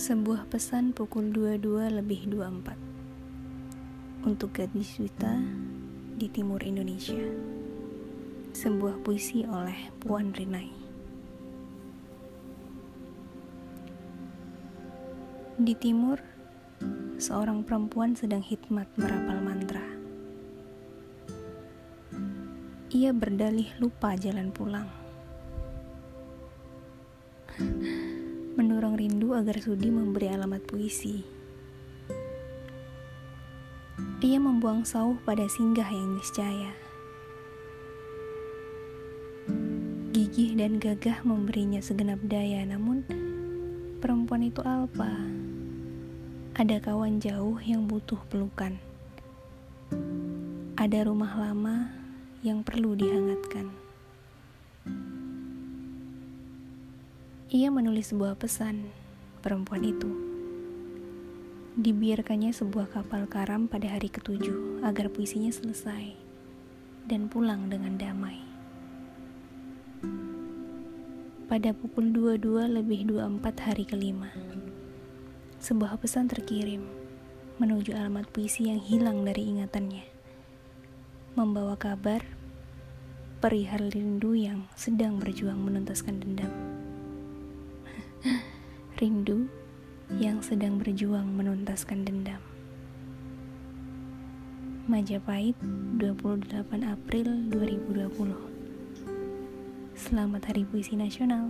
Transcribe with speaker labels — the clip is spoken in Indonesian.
Speaker 1: Sebuah pesan pukul 22 lebih 24 Untuk gadis Wita di timur Indonesia. Sebuah puisi oleh Puan Rinai Di timur, seorang perempuan sedang hikmat merapal mantra. Ia berdalih lupa jalan pulang mendorong rindu agar sudi memberi alamat puisi. Ia membuang sauh pada singgah yang niscaya. Gigih dan gagah memberinya segenap daya, namun perempuan itu alpa. Ada kawan jauh yang butuh pelukan. Ada rumah lama yang perlu dihangatkan. Ia menulis sebuah pesan, perempuan itu. Dibiarkannya sebuah kapal karam pada hari ketujuh agar puisinya selesai dan pulang dengan damai. Pada pukul 22 lebih 24 hari kelima, sebuah pesan terkirim menuju alamat puisi yang hilang dari ingatannya. Membawa kabar perihal rindu yang sedang berjuang menuntaskan dendam rindu yang sedang berjuang menuntaskan dendam. Majapahit, 28 April 2020. Selamat Hari Puisi Nasional.